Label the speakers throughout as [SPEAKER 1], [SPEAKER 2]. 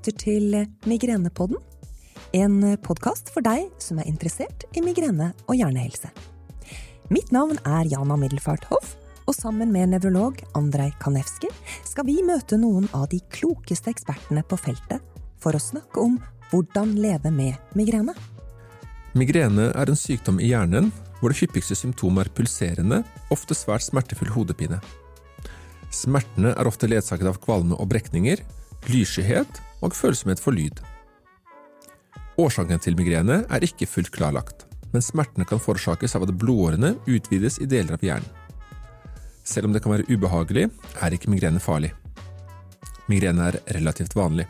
[SPEAKER 1] lytter til Migrenepodden. En podkast for deg som er interessert i migrene og hjernehelse. Mitt navn er Jana Middelfart Hoff, og sammen med nevrolog Andrej Kanevski skal vi møte noen av de klokeste ekspertene på feltet for å snakke om hvordan leve med migrene.
[SPEAKER 2] Migrene er en sykdom i hjernen hvor det hyppigste symptomet er pulserende, ofte svært smertefull hodepine. Smertene er ofte ledsaget av kvalme og brekninger, lysskyhet og følsomhet for lyd. Årsaken til migrene er ikke fullt klarlagt, men smertene kan forårsakes av at blodårene utvides i deler av hjernen. Selv om det kan være ubehagelig, er ikke migrene farlig. Migrene er relativt vanlig.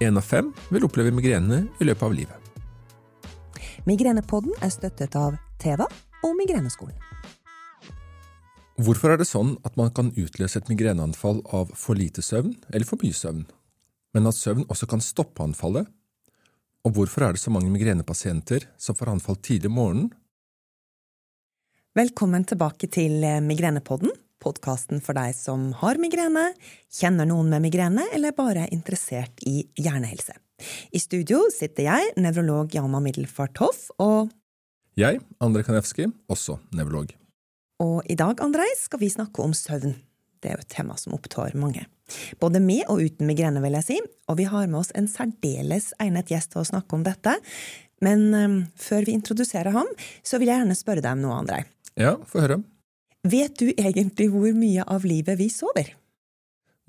[SPEAKER 2] Én av fem vil oppleve migrene i løpet av livet.
[SPEAKER 1] Migrenepodden er støttet av Teva og Migreneskolen.
[SPEAKER 2] Hvorfor er det sånn at man kan utløse et migreneanfall av for lite søvn eller for mye søvn, men at søvn også kan stoppe anfallet? Og hvorfor er det så mange migrenepasienter som får anfall tidlig om morgenen?
[SPEAKER 1] Velkommen tilbake til Migrenepodden, podkasten for deg som har migrene, kjenner noen med migrene eller bare er interessert i hjernehelse. I studio sitter jeg, nevrolog Jana Middelfart Hoff, og
[SPEAKER 2] Jeg, Andrej Kanevskij, også nevrolog.
[SPEAKER 1] Og i dag, Andrej, skal vi snakke om søvn. Det er jo et tema som opptar mange. Både med og uten migrene, vil jeg si. Og vi har med oss en særdeles egnet gjest til å snakke om dette. Men um, før vi introduserer ham, så vil jeg gjerne spørre deg om noe, Andrej.
[SPEAKER 2] Ja, få høre.
[SPEAKER 1] Vet du egentlig hvor mye av livet vi sover?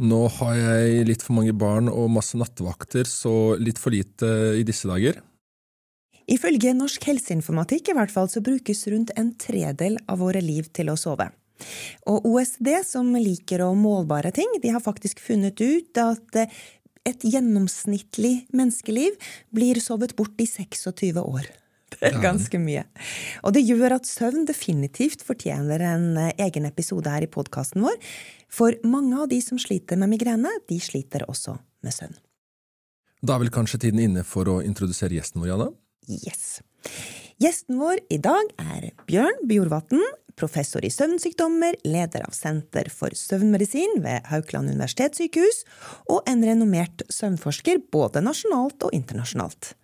[SPEAKER 2] Nå har jeg litt for mange barn og masse nattevakter, så litt for lite i disse dager.
[SPEAKER 1] Ifølge Norsk helseinformatikk i hvert fall, så brukes rundt en tredel av våre liv til å sove. Og OSD, som liker å målbare ting, de har faktisk funnet ut at et gjennomsnittlig menneskeliv blir sovet bort i 26 år. Det er ganske mye. Og det gjør at søvn definitivt fortjener en egen episode her i podkasten vår. For mange av de som sliter med migrene, de sliter også med søvn.
[SPEAKER 2] Da er vel kanskje tiden inne for å introdusere gjesten vår, Janne?
[SPEAKER 1] Yes. Gjesten vår i dag er Bjørn Bjorvatn, professor i søvnsykdommer, leder av Senter for søvnmedisin ved Haukeland universitetssykehus, og en renommert søvnforsker både nasjonalt og internasjonalt.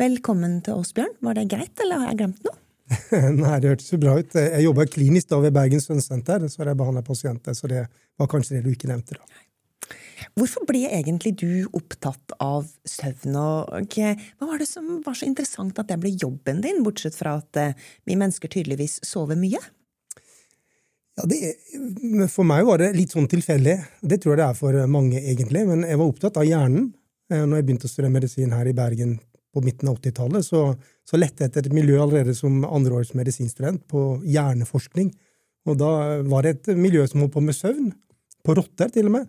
[SPEAKER 1] Velkommen til oss, Bjørn. Var det greit, eller har jeg glemt noe?
[SPEAKER 3] Nei, det hørtes jo bra ut. Jeg jobber klinisk da ved Bergen Søvnsenter, så jeg behandla pasienter, så det var kanskje det du ikke nevnte. da.
[SPEAKER 1] Hvorfor ble egentlig du opptatt av søvn, og hva var det som var så interessant at det ble jobben din, bortsett fra at uh, vi mennesker tydeligvis sover mye?
[SPEAKER 3] Ja, det, For meg var det litt sånn tilfeldig. Det tror jeg det er for mange, egentlig. Men jeg var opptatt av hjernen. Eh, når jeg begynte å studere medisin her i Bergen på midten av 80-tallet, så, så lette jeg etter et miljø allerede som andreårs medisinstudent på hjerneforskning. Og da var det et miljø som holdt på med søvn. På rotter, til og med.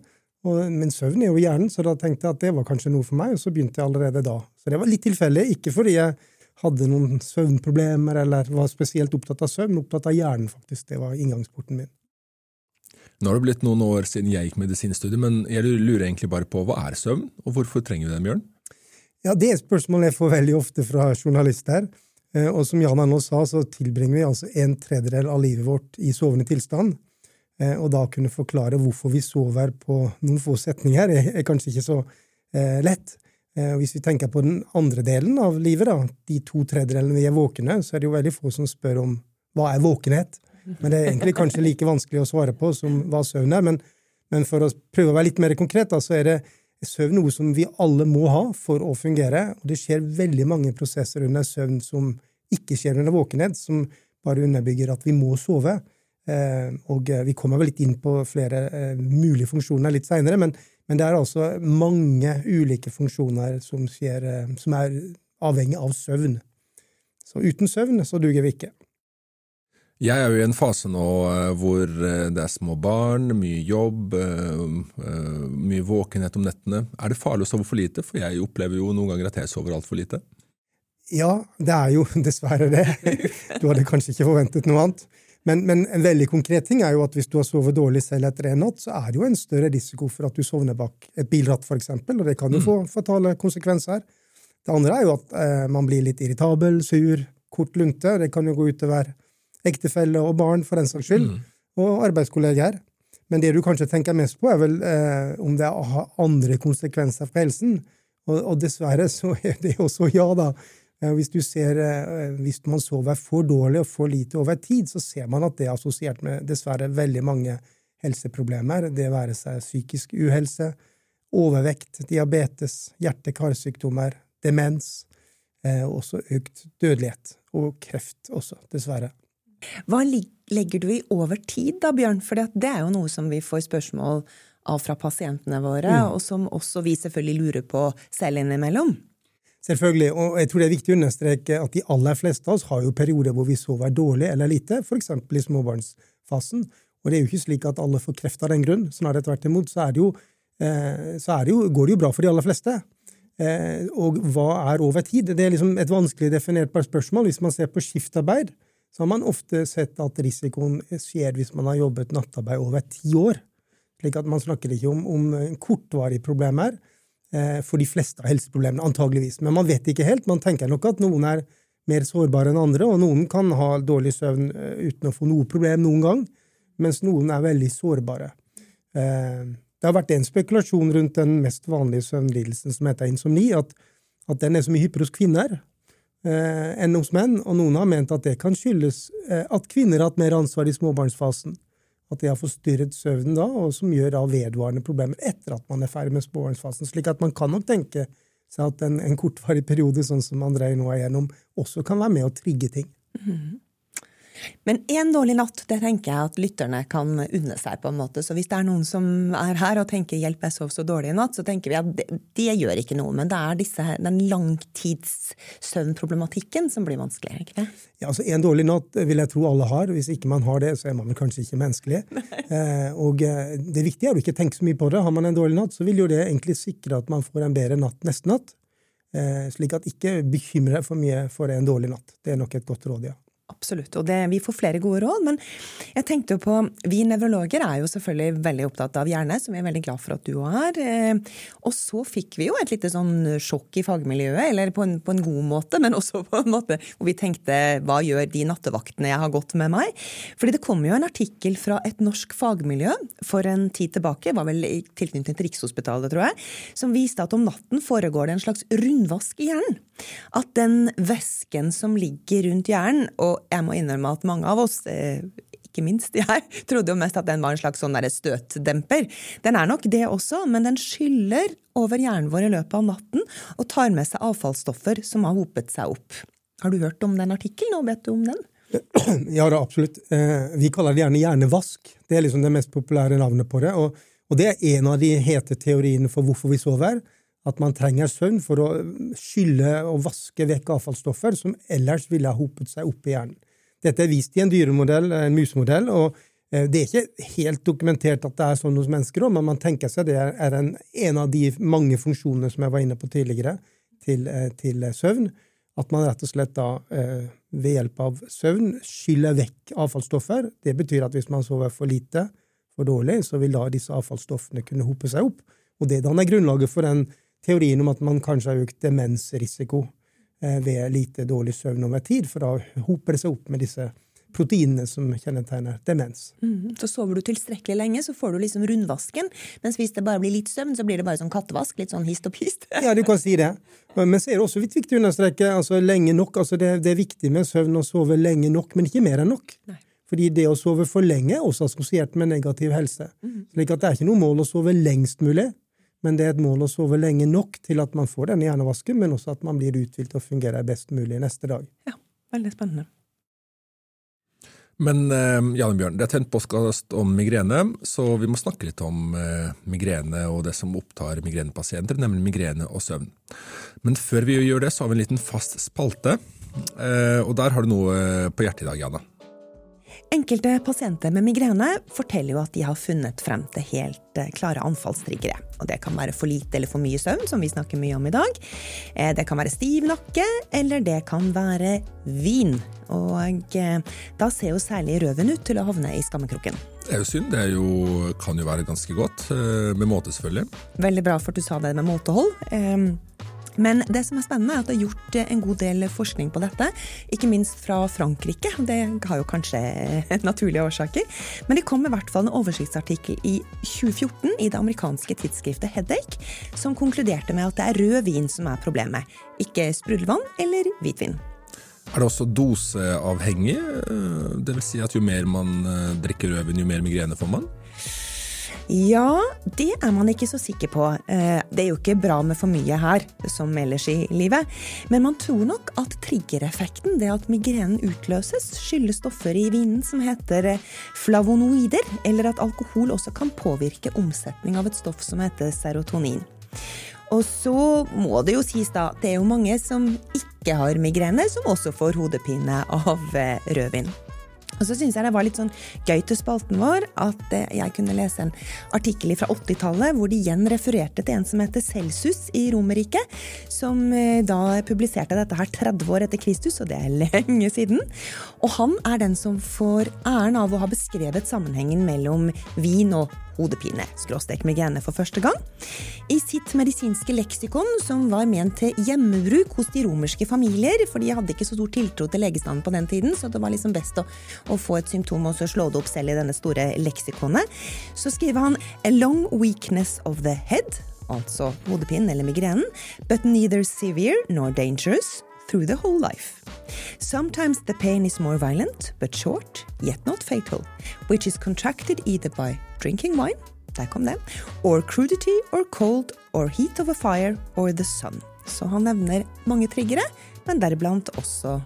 [SPEAKER 3] Og, men søvn er jo hjernen, så da tenkte jeg at det var kanskje noe for meg, og så begynte jeg allerede da. Så det var litt tilfeldig. Ikke fordi jeg hadde noen søvnproblemer eller var spesielt opptatt av søvn, opptatt av hjernen, faktisk. Det var inngangsporten min.
[SPEAKER 2] Nå har det blitt noen år siden jeg gikk medisinstudiet, men jeg lurer egentlig bare på hva er søvn, og hvorfor trenger vi den, Bjørn?
[SPEAKER 3] Ja, Det er et spørsmål jeg får veldig ofte fra journalister. Og som Jana nå sa, så tilbringer vi altså en tredjedel av livet vårt i sovende tilstand. Og da kunne forklare hvorfor vi sover på noen få setninger, er kanskje ikke så lett. Hvis vi tenker på den andre delen av livet, da, de to tredjedelene vi er våkne, så er det jo veldig få som spør om hva er våkenhet. Men det er egentlig kanskje like vanskelig å svare på som hva søvn er. Men, men for å prøve å være litt mer konkret, da, så er det søvn noe som vi alle må ha for å fungere. Og det skjer veldig mange prosesser under søvn som ikke skjer under våkenhet, som bare underbygger at vi må sove. Og vi kommer vel litt inn på flere mulige funksjoner litt seinere, men, men, det er altså mange ulike funksjoner som, skjer, som er avhengig av søvn. Så uten søvn så duger vi ikke.
[SPEAKER 2] Jeg er jo i en fase nå hvor det er små barn, mye jobb, mye våkenhet om nettene. Er det farlig å sove for lite? For jeg opplever jo noen ganger at jeg sover altfor lite.
[SPEAKER 3] Ja, det er jo dessverre det. Du hadde kanskje ikke forventet noe annet. Men, men, en veldig konkret ting er jo at hvis du har sovet dårlig selv etter en natt, så er det jo en større risiko for at du sovner bak et bilratt, f.eks., og det kan jo få fatale konsekvenser. Det andre er jo at eh, man blir litt irritabel, sur, kort lunte. Det kan jo gå utover ektefelle og barn, for den saks skyld, mm. og arbeidskolleger. Men det du kanskje tenker mest på, er vel eh, om det har andre konsekvenser for helsen. Og, og, dessverre så er det også ja, da. Eh, hvis, ser, eh, hvis man sover for dårlig og for lite over tid, så ser man at det er assosiert med dessverre veldig mange helseproblemer. Det være seg psykisk uhelse, overvekt, diabetes, hjerte-karsykdommer, demens. Eh, også økt dødelighet. Og kreft også, dessverre.
[SPEAKER 1] Hva legger du i over tid, da, Bjørn? For det er jo noe som vi får spørsmål av fra pasientene våre, mm. og som også vi selvfølgelig lurer på selv innimellom.
[SPEAKER 3] Selvfølgelig, og jeg tror det er viktig å understreke at de aller fleste av oss har jo perioder hvor vi sover dårlig eller lite, f.eks. i småbarnsfasen. Og det er jo ikke slik at alle får kreft av den grunn. Snarere tvert imot så, jo, eh, så jo, går det jo bra for de aller fleste. Eh, og hva er over tid? Det er liksom et vanskelig definert spørsmål. Hvis man ser på skiftarbeid, så har man ofte sett at risikoen skjer hvis man har jobbet nattarbeid over ti år. Slik at man snakker ikke om, om kortvarige problemer for de fleste av helseproblemene, antageligvis. Men man vet ikke helt. Man tenker nok at noen er mer sårbare enn andre, og noen kan ha dårlig søvn eh, uten å få noe problem noen gang, mens noen er veldig sårbare. Eh, det har vært en spekulasjon rundt den mest vanlige søvnlidelsen som heter insomni, at, at den er så mye hyppigere hos kvinner eh, enn hos menn, og noen har ment at det kan skyldes eh, at kvinner har hatt mer ansvar i småbarnsfasen. At de har forstyrret søvnen da, og som gjør da vedvarende problemer etter at man er ferdig med småbarnsfasen. Slik at man kan nok tenke seg at en, en kortvarig periode, sånn som André nå er gjennom, også kan være med å trigge ting. Mm.
[SPEAKER 1] Men én dårlig natt det tenker jeg at lytterne kan unne seg. på en måte. Så hvis det er noen som er her og tenker 'hjelp, jeg sov så dårlig i natt', så tenker vi at det, det gjør ikke noe. Men det er disse, den langtidssøvnproblematikken som blir vanskelig. ikke det?
[SPEAKER 3] Ja, altså En dårlig natt vil jeg tro alle har. Hvis ikke man har det, så er man kanskje ikke menneskelig. Eh, og eh, Det viktige er å ikke tenke så mye på det. Har man en dårlig natt, så vil jo det egentlig sikre at man får en bedre natt neste natt. Eh, slik at ikke bekymre deg for mye for en dårlig natt. Det er nok et godt råd, ja.
[SPEAKER 1] Absolutt. Og det, vi får flere gode råd. Men jeg tenkte på Vi nevrologer er jo selvfølgelig veldig opptatt av hjerne, som vi er veldig glad for at du er. Eh, og så fikk vi jo et lite sånn sjokk i fagmiljøet, eller på en, på en, god måte, men også på en måte hvor vi tenkte hva gjør de nattevaktene jeg har gått med meg? Fordi det kom jo en artikkel fra et norsk fagmiljø for en tid tilbake, var vel i tilknytning til Rikshospitalet, tror jeg, som viste at om natten foregår det en slags rundvask i hjernen. At den væsken som ligger rundt hjernen, og jeg må innrømme at mange av oss, eh, ikke minst jeg, trodde jo mest at den var en slags sånn støtdemper. Den er nok det også, men den skyller over hjernen vår i løpet av natten og tar med seg avfallsstoffer som har hopet seg opp. Har du hørt om den artikkelen, og vet du om den?
[SPEAKER 3] Ja, da, absolutt. Eh, vi kaller det gjerne hjernevask. Det er liksom det mest populære navnet på det. Og, det er en av de hete teoriene for hvorfor vi sover at man trenger søvn for å skylle og vaske vekk avfallsstoffer som ellers ville ha hopet seg opp i hjernen. Dette er vist i en dyremodell, en musemodell, og eh, det er ikke helt dokumentert at det er sånn hos mennesker, men man tenker seg det er en, en av de mange funksjonene som jeg var inne på tidligere, til, eh, til søvn. At man rett og slett da eh, ved hjelp av søvn skyller vekk avfallsstoffer. Det betyr at hvis man sover for lite, for dårlig, så vil da disse avfallsstoffene kunne hope seg opp. Og det danner grunnlaget for den teorien om at man kanskje har økt demensrisiko eh, ved lite dårlig søvn over tid, for da hoper det seg opp med disse proteinene som kjennetegner demens.
[SPEAKER 1] Mm, så sover du tilstrekkelig lenge, så får du liksom rundvasken. Mens hvis det bare blir litt søvn, så blir det bare sånn kattevask. Litt sånn hist og pist.
[SPEAKER 3] ja, du kan si det. Men så er det også litt viktig å understreke altså lenge nok. altså det, det, er viktig med søvn å sove lenge nok, men ikke mer enn nok. Nei. Fordi det å sove for lenge er også assosiert med negativ helse. Mm. slik at det er ikke noe mål å sove lengst mulig, men det er et mål å sove lenge nok til at man får denne hjernevasken, men også at man blir uthvilt og fungerer best mulig neste dag.
[SPEAKER 1] Ja, veldig spennende.
[SPEAKER 2] Men eh, Janne Bjørn, det er tent postkast om migrene, så vi må snakke litt om eh, migrene og det som opptar migrenepasienter, nemlig migrene og søvn. Men før vi gjør det, så har vi en liten fast spalte, eh, og der har du noe på hjertet i dag, Janne.
[SPEAKER 1] Enkelte pasienter med migrene forteller jo at de har funnet frem til helt eh, klare anfallstriggere. Og det kan være for lite eller for mye søvn, som vi snakker mye om i dag. Eh, det kan være stiv nakke, eller det kan være vin. Og eh, da ser jo særlig røven ut til å havne i skammekroken.
[SPEAKER 2] Det er jo synd. Det er jo, kan jo være ganske godt. Med måte, selvfølgelig.
[SPEAKER 1] Veldig bra for at du sa det med måtehold. Men det som er spennende, er at det er gjort en god del forskning på dette. Ikke minst fra Frankrike. Det har jo kanskje naturlige årsaker. Men det kom i hvert fall en oversiktsartikkel i 2014 i det amerikanske tidsskriftet Headache, som konkluderte med at det er rød vin som er problemet, ikke sprudlevann eller hvitvin.
[SPEAKER 2] Er det også doseavhengig? Det vil si at jo mer man eh, drikker rødvin, jo mer migrene får man?
[SPEAKER 1] Ja, det er man ikke så sikker på. Eh, det er jo ikke bra med for mye her, som ellers i livet. Men man tror nok at triggereffekten, det at migrenen utløses, skyldes stoffer i vinen som heter eh, flavonoider, eller at alkohol også kan påvirke omsetning av et stoff som heter serotonin. Og så må det jo sies, da, det er jo mange som ikke har migrene, som også får hodepine av eh, rødvin. Og så syns jeg det var litt sånn gøy til spalten vår at eh, jeg kunne lese en artikkel fra 80-tallet hvor de igjen refererte til en som heter Celsus i Romerriket, som eh, da publiserte dette her 30 år etter Kristus, og det er lenge siden. Og han er den som får æren av å ha beskrevet sammenhengen mellom vin og hodepine, skråstrek migrene, for første gang. I sitt medisinske leksikon, som var ment til hjemmebruk hos de romerske familier, for de hadde ikke så stor tiltro til legestanden på den tiden, så det var liksom best å, å få et symptom og så slå det opp selv i denne store leksikonet, så skriver han a long weakness of the head, altså hodepinen eller migrenen, but neither severe nor dangerous through the whole life. Sometimes the pain is more violent, but short, yet not fatal, which is contracted either by drinking wine, der kom den, or crudity or cold or heat of a fire or the sun. Så han nevner mange triggere, men deriblant også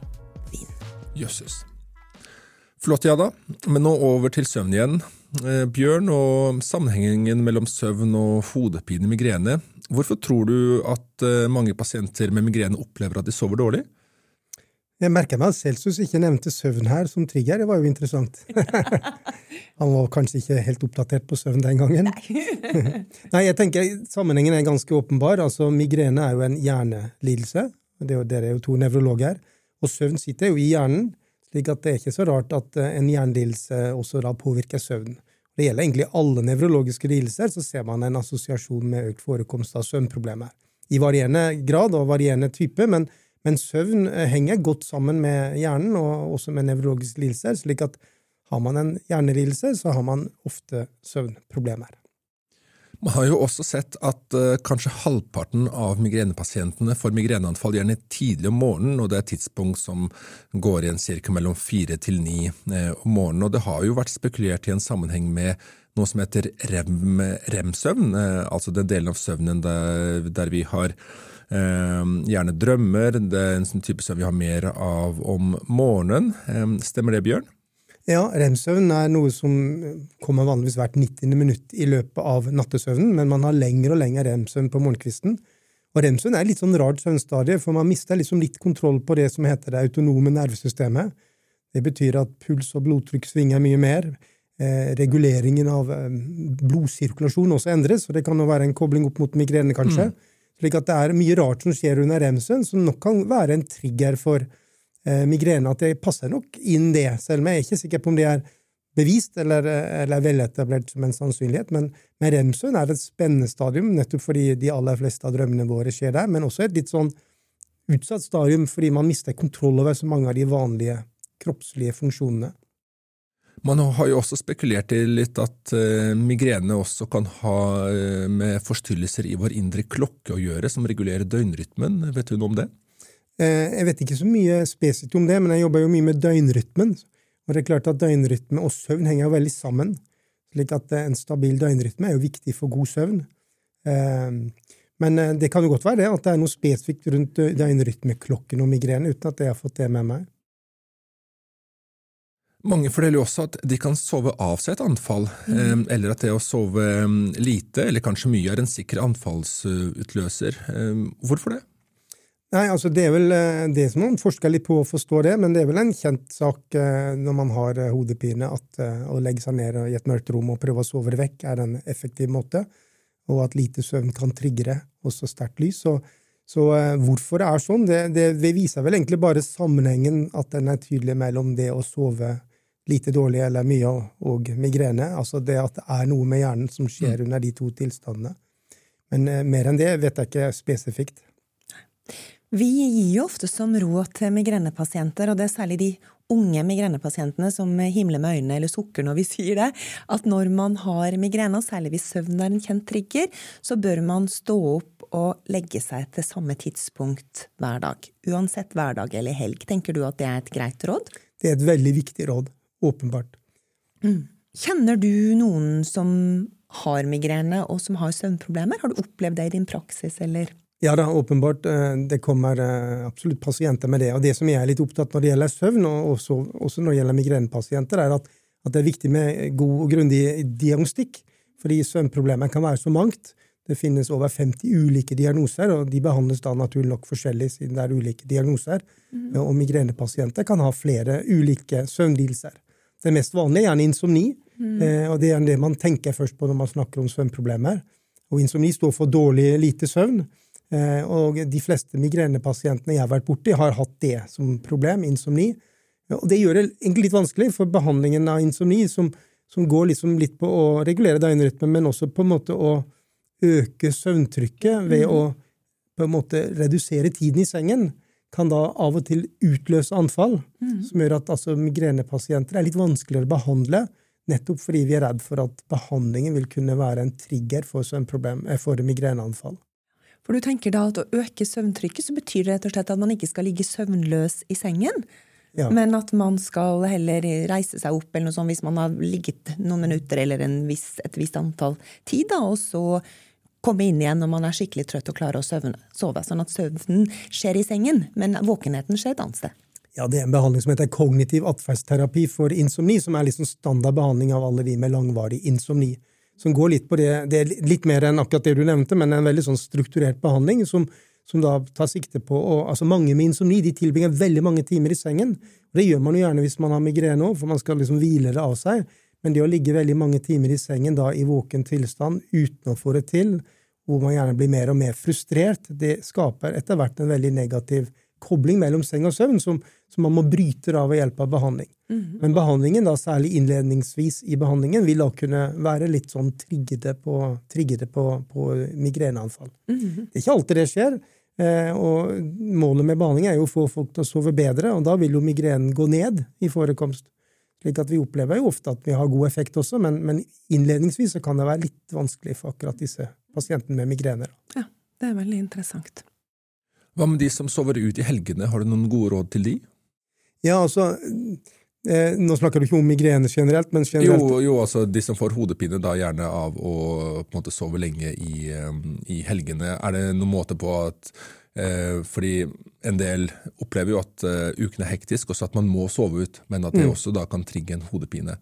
[SPEAKER 1] vin.
[SPEAKER 2] Jøsses. Flott, ja da. Men nå over til søvn igjen. Eh, Bjørn, og sammenhengen mellom søvn og hodepine migrene. Hvorfor tror du at eh, mange pasienter med migrene opplever at de sover dårlig?
[SPEAKER 3] Jeg merker meg at Celsus ikke nevnte søvn her som trigger. Det var jo interessant. Han var kanskje ikke helt oppdatert på søvn den gangen. Nei, jeg tenker Sammenhengen er ganske åpenbar. Altså, Migrene er jo en hjernelidelse. Det er jo, dere er jo to nevrologer. Og søvn sitter jo i hjernen, slik at det er ikke så rart at eh, en hjernelidelse også da påvirker søvnen. Det gjelder egentlig alle nevrologiske lidelser, så ser man en assosiasjon med økt forekomst av søvnproblemer. I varierende grad og varierende type, men, men søvn eh, henger godt sammen med hjernen og også med nevrologiske lidelser, slik at har man en hjernelidelse, så har man ofte søvnproblemer.
[SPEAKER 2] Man har jo også sett at uh, kanskje halvparten av migrenepasientene får migreneanfall gjerne tidlig om morgenen, og det er et tidspunkt som går igjen ca. mellom fire til ni uh, om morgenen. Og det har jo vært spekulert i en sammenheng med noe som heter rem, rem-søvn, altså den delen av søvnen der, der vi har gjerne drømmer, det er en sånn type søvn vi har mer av om morgenen. Stemmer det, Bjørn?
[SPEAKER 3] Ja, rem-søvn er noe som kommer vanligvis hvert 90. minutt i løpet av nattesøvnen, men man har lengre og lengre rem-søvn på morgenkvisten. Og rem-søvn er litt sånn rart søvnstadie, for man mister liksom litt kontroll på det som heter det autonome nervesystemet. Det betyr at puls og blodtrykk svinger mye mer. Eh, reguleringen av eh, blodsirkulasjon også endres, og det kan jo være en kobling opp mot migrene, kanskje. Mm. Slik at det er mye rart som skjer under rem-søvn, som nok kan være en trigger for eh, migrene, at det passer nok inn det, selv om jeg er ikke sikker på om det er bevist eller, eller veletablert som en sannsynlighet. Men med rem-søvn er et spennende stadium, nettopp fordi de aller fleste av drømmene våre skjer der, men også et litt sånn utsatt stadium fordi man mister kontroll over så mange av de vanlige kroppslige funksjonene.
[SPEAKER 2] Man har jo også spekulert i litt at uh, migrene også kan ha uh, med forstyrrelser i vår indre klokke å gjøre, som regulerer døgnrytmen. Vet du noe om det?
[SPEAKER 3] Eh, jeg vet ikke så mye spesifikt om det, men jeg jobber jo mye med døgnrytmen. Og det er klart at døgnrytme og søvn henger jo veldig sammen. slik at eh, en stabil døgnrytme er jo viktig for god søvn. Eh, men det kan jo godt være det, at det er noe spesifikt rundt døgnrytmeklokken og migrene, uten at jeg har fått det med meg.
[SPEAKER 2] Mange forteller jo også at de kan sove av seg et anfall, mm. eller at det å sove lite eller kanskje mye er en sikker anfallsutløser. Hvorfor det?
[SPEAKER 3] Nei, altså Det er vel eh, det som man forsker litt på å forstå det, men det er vel en kjent sak eh, når man har eh, hodepine, at å legge seg ned i et mørkt rom og prøve å sove det vekk er en effektiv måte, og at lite søvn kan triggere også sterkt lys. Så, så hvorfor det er sånn, det, det, det, viser vel egentlig bare sammenhengen, at den er tydelig mellom det å sove lite dårlig eller mye og, migrene, altså det at det er noe med hjernen som skjer mm. under de to tilstandene. Men mer enn det vet jeg ikke spesifikt.
[SPEAKER 1] Vi gir jo ofte som råd til migrenepasienter, og det er særlig de unge migrenepasientene som himler med øynene eller sukker når vi sier det, at når man har migrene, særlig hvis søvn er en kjent trigger, så bør man stå opp og legge seg til samme tidspunkt hver dag. Uansett hverdag eller helg. Tenker du at det er et greit råd?
[SPEAKER 3] Det er et veldig viktig råd. Åpenbart.
[SPEAKER 1] Mm. Kjenner du noen som har migrene og som har søvnproblemer? Har du opplevd det i din praksis, eller?
[SPEAKER 3] Ja da, åpenbart. Eh, det kommer eh, absolutt pasienter med det. Og det som jeg er litt opptatt når det gjelder søvn, og også, også når det gjelder migrenepasienter, er at, at, det er viktig med god og grundig diagnostikk. Fordi søvnproblemer kan være så mangt. Det finnes over 50 ulike diagnoser, og de behandles da naturlig nok forskjellig siden det er ulike diagnoser. Mm. Og migrenepasienter kan ha flere ulike søvnlidelser. Det mest vanlige er gjerne insomni, mm. Eh, og det er det man tenker først på når man snakker om søvnproblemer. Og insomni står for dårlig, lite søvn. Eh, og de fleste migrenepasientene jeg har vært borti, har hatt det som problem, insomni. Og det gjør det egentlig litt vanskelig, for behandlingen av insomni, som, som går liksom litt på å regulere døgnrytmen, men også på en måte å øke søvntrykket ved å på en måte redusere tiden i sengen, kan da av og til utløse anfall, mm. som gjør at altså, migrenepasienter er litt vanskeligere å behandle, nettopp fordi vi er redd for at behandlingen vil kunne være en trigger for, problem, for migreneanfall.
[SPEAKER 1] For du tenker da at å øke søvntrykket, så betyr det rett og slett at man ikke skal ligge søvnløs i sengen? Ja. Men at man skal heller reise seg opp eller noe sånt hvis man har ligget noen minutter eller viss, et visst antall tid, da, og så komme inn igjen når man er skikkelig trøtt og klarer å søvne, sove. Sånn at søvnen skjer i sengen, men våkenheten skjer et annet sted.
[SPEAKER 3] Ja, Det er en behandling som heter kognitiv atferdsterapi for insomni, som er liksom standardbehandling av alle de med langvarig insomni som går litt på det Det er litt mer enn akkurat det du nevnte, men en veldig sånn strukturert behandling som, som da tar sikte på og, altså Mange med insomni de tilbringer veldig mange timer i sengen. Det gjør man jo gjerne hvis man har migrene òg, for man skal liksom hvile det av seg. Men det å ligge veldig mange timer i sengen da i våken tilstand uten å få det til, hvor man gjerne blir mer og mer frustrert, det skaper etter hvert en veldig negativ kobling mellom seng og søvn som, som man må bryte av ved hjelp av behandling. Mm -hmm. Men behandlingen, da, særlig innledningsvis i behandlingen, vil da kunne være litt sånn triggede på, triggede på, på migreneanfall. Mm -hmm. Det er ikke alltid det skjer. Eh, og målet med behandling er jo å få folk til å sove bedre, og da vil jo migrenen gå ned i forekomst. Slik at vi opplever jo ofte at vi har god effekt også, men, men innledningsvis så kan det være litt vanskelig for akkurat disse pasientene med migrener.
[SPEAKER 1] Ja, det er veldig interessant.
[SPEAKER 2] Hva med de som sover ut i helgene, har du noen gode råd til de?
[SPEAKER 3] Ja, altså eh, Nå snakker du ikke om migrene generelt, men generelt
[SPEAKER 2] Jo, jo altså de som får hodepine da gjerne av å på en måte sove lenge i, um, i helgene. Er det noen måte på at eh, Fordi en del opplever jo at uh, uken er hektisk, også at man må sove ut, men at det mm. også da kan trigge en hodepine.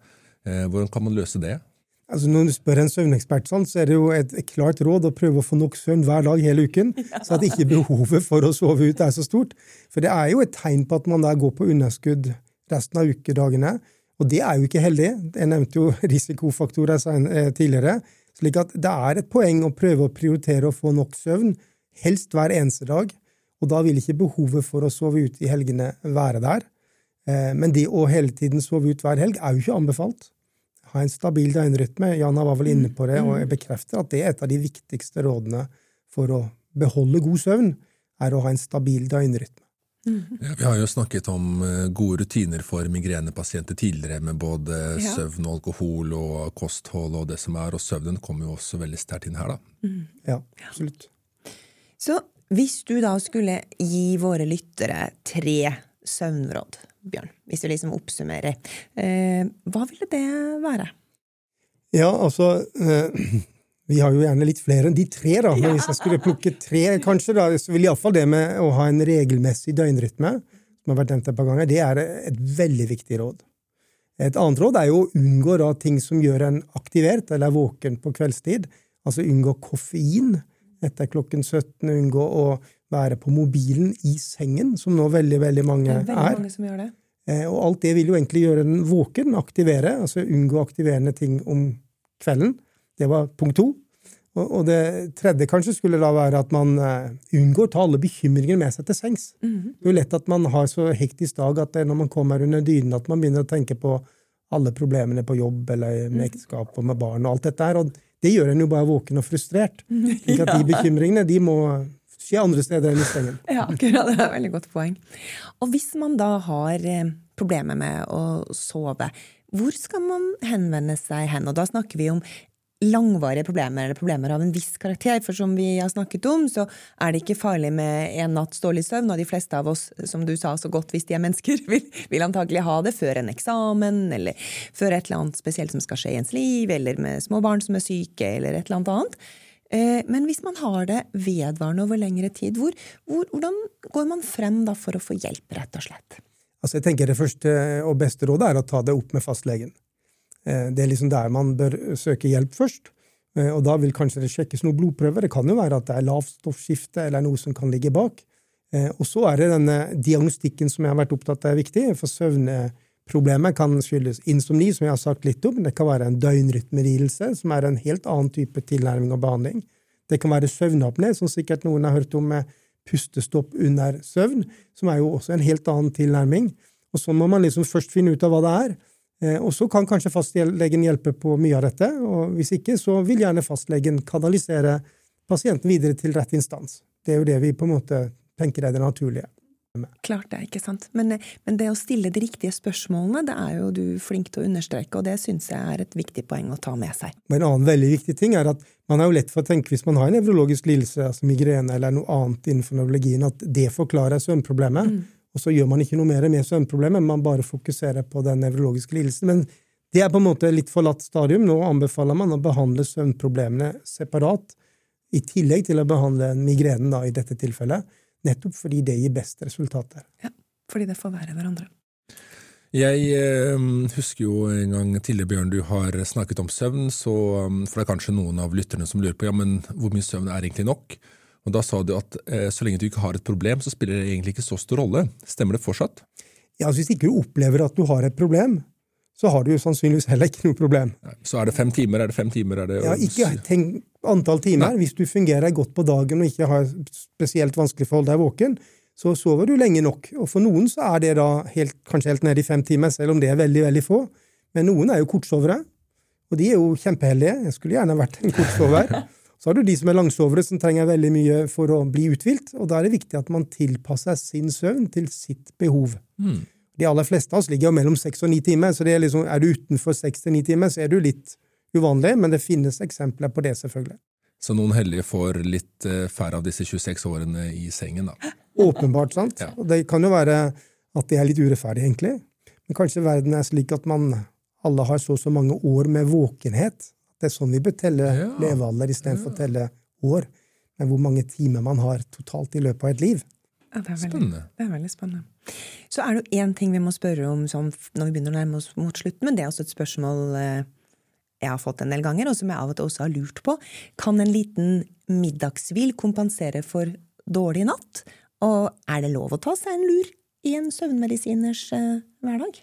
[SPEAKER 2] Eh, hvordan kan man løse det?
[SPEAKER 3] Altså Når du spør en søvnekspert, sånn, så er det jo et, klart råd å prøve å få nok søvn hver dag hele uken, så at ikke behovet for å sove ut er så stort. For det er jo et tegn på at man da går på underskudd resten av ukedagene, og det er jo ikke heldig. Jeg nevnte jo risikofaktorer eh, tidligere. slik at det er et poeng å prøve å prioritere å få nok søvn, helst hver eneste dag. Og da vil ikke behovet for å sove ut i helgene være der. Eh, men det å hele tiden sove ut hver helg er jo ikke anbefalt ha en stabil døgnrytme. Jana var vel inne på det, og jeg bekrefter at det er et av de viktigste rådene for å beholde god søvn, er å ha en stabil døgnrytme.
[SPEAKER 2] Ja, vi har jo snakket om eh, gode rutiner for migrenepasienter tidligere, med både ja. søvn, alkohol og kosthold og det som er, og søvnen kommer jo også veldig sterkt inn her, da.
[SPEAKER 3] Mm. Ja, absolutt.
[SPEAKER 1] Så hvis du da skulle gi våre lyttere tre søvnråd, Bjørn, hvis du liksom oppsummerer. Eh, hva ville det være?
[SPEAKER 3] Ja, altså eh, Vi har jo gjerne litt flere enn de tre, da. Men hvis jeg skulle plukke tre, kanskje, da, så ville iallfall det med å ha en regelmessig døgnrytme, som har vært nevnt et par ganger, det er et veldig viktig råd. Et annet råd er jo å unngå da, ting som gjør en aktivert eller våken på kveldstid. Altså unngå koffein etter klokken 17, unngå å være på mobilen i sengen, som nå veldig veldig mange er.
[SPEAKER 1] Det er veldig mange som gjør det.
[SPEAKER 3] Eh, og alt det vil jo egentlig gjøre den våken, aktivere, altså unngå aktiverende ting om kvelden. Det var punkt to. Og det tredje kanskje skulle da være at man eh, unngår å ta alle bekymringer med seg til sengs. Mm -hmm. Det er jo lett at man har så hektisk dag at når man kommer under dynen, at man begynner å tenke på alle problemene på jobb eller med mhm. ekteskap og med barn og alt dette her. Og det gjør en jo bare våken og frustrert. At de bekymringene de må skje andre steder enn i sengen.
[SPEAKER 1] Ja, akkurat. Det er et veldig godt poeng. Og hvis man da har eh, problemer med å sove, hvor skal man henvende seg hen? Og da snakker vi om langvarige problemer, eller problemer av en viss karakter. For som vi har snakket om, så er det ikke farlig med en natts dårlig søvn, og de fleste av oss, som du sa så godt, hvis de er mennesker, vil, vil antagelig ha det før en eksamen, eller før et eller annet spesielt som skal skje i ens liv, eller med små barn som er syke, eller et eller annet annet. Eh, men hvis man har det vedvarende over lengre tid, hvor, hvor, hvordan går man frem da for å få hjelp, rett og slett?
[SPEAKER 3] Altså jeg tenker Det første og beste rådet er å ta det opp med fastlegen. Eh, det er liksom der man bør søke hjelp først. Eh, og Da vil kanskje det sjekkes noen blodprøver. Det kan jo være at det er lavt stoffskifte eller noe som kan ligge bak. Og så er det denne diagnostikken som jeg har vært opptatt av er viktig. For søvnproblemet kan skyldes insomni, som jeg har sagt litt om. Det kan være en døgnrytmelidelse, som er en helt annen type tilnærming og behandling. Det kan være søvnapné, som sikkert noen har hørt om med pustestopp under søvn, som er jo også en helt annen tilnærming. Og så må man liksom først finne ut av hva det er. Og så kan kanskje fastlegen hjelpe på mye av dette, og hvis ikke, så vil gjerne fastlegen kanalisere pasienten videre til rett instans. Det er jo det vi på en måte tenker er det naturlige.
[SPEAKER 1] Klart det, ikke sant. Men, men, det å stille de riktige spørsmålene, det er jo du flink til å understreke, og det syns jeg er et viktig poeng å ta med seg.
[SPEAKER 3] Men en annen veldig viktig ting er at man er jo lett for å tenke, hvis man har en nevrologisk lidelse, altså migrene eller noe annet innenfor nevrologien, at det forklarer søvnproblemet. Mm. Og så gjør man ikke noe mer med søvnproblemet, man bare fokuserer på den nevrologiske lidelsen. Men det er på en måte litt forlatt stadium. Nå anbefaler man å behandle søvnproblemene separat, i tillegg til å behandle migrenen da, i dette tilfellet, nettopp fordi det gir best resultater.
[SPEAKER 1] Ja, fordi det forverrer hverandre.
[SPEAKER 2] Jeg eh, husker jo en gang tidligere, Bjørn, du har snakket om søvn, så, for det er kanskje noen av lytterne som lurer på ja, men hvor mye søvn er egentlig nok? Og Da sa du at eh, så lenge du ikke har et problem, så spiller det egentlig ikke så stor rolle. Stemmer det fortsatt?
[SPEAKER 3] Ja, altså Hvis ikke du opplever at du har et problem, så har du jo sannsynligvis heller ikke noe problem.
[SPEAKER 2] Så er det fem timer? Er det fem timer? Det
[SPEAKER 3] ja, ikke tenk antall timer. Nei. Hvis du fungerer godt på dagen og ikke har spesielt vanskelig for å holde deg våken, så sover du lenge nok. Og for noen så er det da helt, kanskje helt ned i fem timer, selv om det er veldig, veldig få. Men noen er jo kortsovere, og de er jo kjempeheldige. Jeg skulle gjerne vært en kortsover. Så har du de som er langsovere, som trenger veldig mye for å bli uthvilt. Og da er det viktig at man tilpasser sin søvn til sitt behov. Mm. De aller fleste av oss ligger jo mellom seks og ni timer, så er, liksom, er, du utenfor seks til ni timer, så er du litt uvanlig, men det finnes eksempler på det, selvfølgelig.
[SPEAKER 2] Så noen heldige får litt uh, færre av disse 26 årene i sengen, da?
[SPEAKER 3] Åpenbart, sant. Ja. Og det kan jo være at det er litt urettferdig, egentlig. Men kanskje verden er slik at man alle har så og så mange år med våkenhet det er sånn vi bør telle ja. levealder istedenfor ja. å telle år. Men hvor mange timer man har totalt i løpet av et liv.
[SPEAKER 1] Ja, det, er veldig, spennende. det er veldig spennende. Så er det én ting vi må spørre om sånn, når vi begynner å nærme oss mot slutten, men det er også et spørsmål eh, jeg har fått en del ganger, og som jeg av og til også har lurt på. Kan en liten middagshvil kompensere for dårlig natt? Og er det lov å ta seg en lur i en søvnmedisiners eh, hverdag?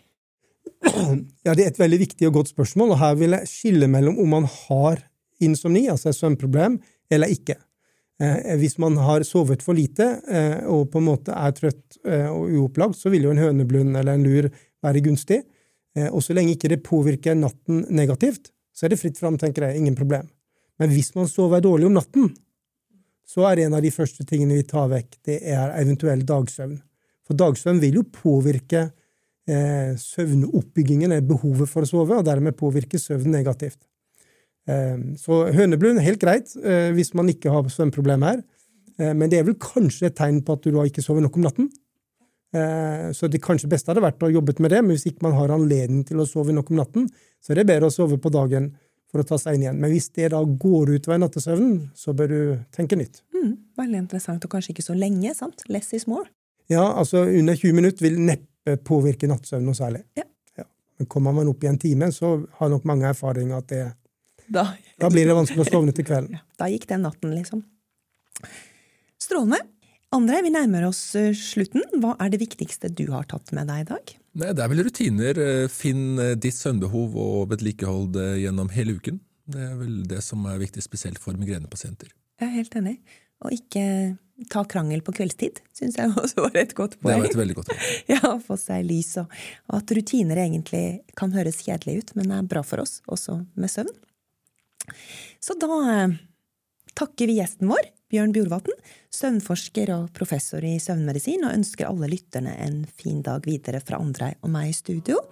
[SPEAKER 3] Ja, Det er et veldig viktig og godt spørsmål, og her vil jeg skille mellom om man har insomni, altså et søvnproblem, eller ikke. Eh, hvis man har sovet for lite eh, og på en måte er trøtt eh, og uopplagt, så vil jo en høneblund eller en lur være gunstig. Eh, og så lenge ikke det påvirker natten negativt, så er det fritt fram, tenker jeg. Ingen problem. Men hvis man sover dårlig om natten, så er en av de første tingene vi tar vekk, det er eventuell dagsøvn. For dagsøvn vil jo påvirke eh, søvnoppbyggingen, er behovet for å sove, og dermed påvirker søvn negativt. Eh, så høneblund er helt greit eh, hvis man ikke har søvnproblemer her, eh, men det er vel kanskje et tegn på at du da ikke sover nok om natten. Eh, så det kanskje beste hadde vært å jobbe med det, men hvis ikke man har anledning til å sove nok om natten, så er det bedre å sove på dagen for å ta seg inn igjen. Men hvis det da går utover nattesøvnen, så bør du tenke nytt.
[SPEAKER 1] Mm, veldig interessant, og kanskje ikke så lenge, sant? Less is more.
[SPEAKER 3] Ja, altså under 20 minutter vil neppe påvirker nattsøvn noe særlig.
[SPEAKER 1] Ja.
[SPEAKER 3] Ja. Men kommer man opp i en time, så har nok mange erfaring at det
[SPEAKER 1] da,
[SPEAKER 3] da blir det vanskelig å sovne til kvelden.
[SPEAKER 1] Ja, da gikk den natten, liksom. Strålende. André, vi nærmer oss eh, slutten. Hva er det viktigste du har tatt med deg i dag?
[SPEAKER 2] Nei, det er vel rutiner. Eh, finn ditt søvnbehov og vedlikehold gjennom hele uken. Det er vel det som er viktig, spesielt for migrenepasienter.
[SPEAKER 1] Jeg er helt enig. Og ikke ta krangel på kveldstid, syns jeg også var et godt poeng.
[SPEAKER 2] Det var et veldig godt poeng.
[SPEAKER 1] ja, få seg lys, og, og, at rutiner egentlig kan høres kjedelig ut, men er bra for oss, også med søvn. Så da eh, takker vi gjesten vår, Bjørn Bjorvatn, søvnforsker og professor i søvnmedisin, og ønsker alle lytterne en fin dag videre fra Andrei og meg i studio.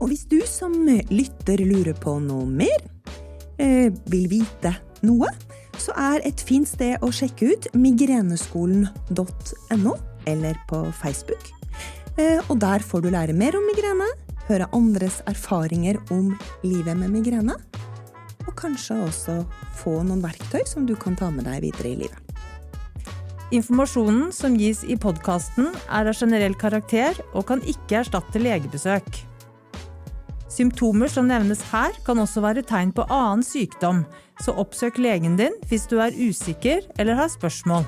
[SPEAKER 1] Og hvis du som lytter lurer på noe mer, eh, vil vite noe, så er et fint sted å sjekke ut migreneskolen.no, eller på Facebook. Eh, og der får du lære mer om migrene, høre andres erfaringer om livet med migrene, og kanskje også få noen verktøy som du kan ta med deg videre i livet.
[SPEAKER 4] Informasjonen som gis i podkasten er av generell karakter og kan ikke erstatte legebesøk. Symptomer som nevnes her, kan også være tegn på annen sykdom, så oppsøk legen din hvis du er usikker eller har spørsmål.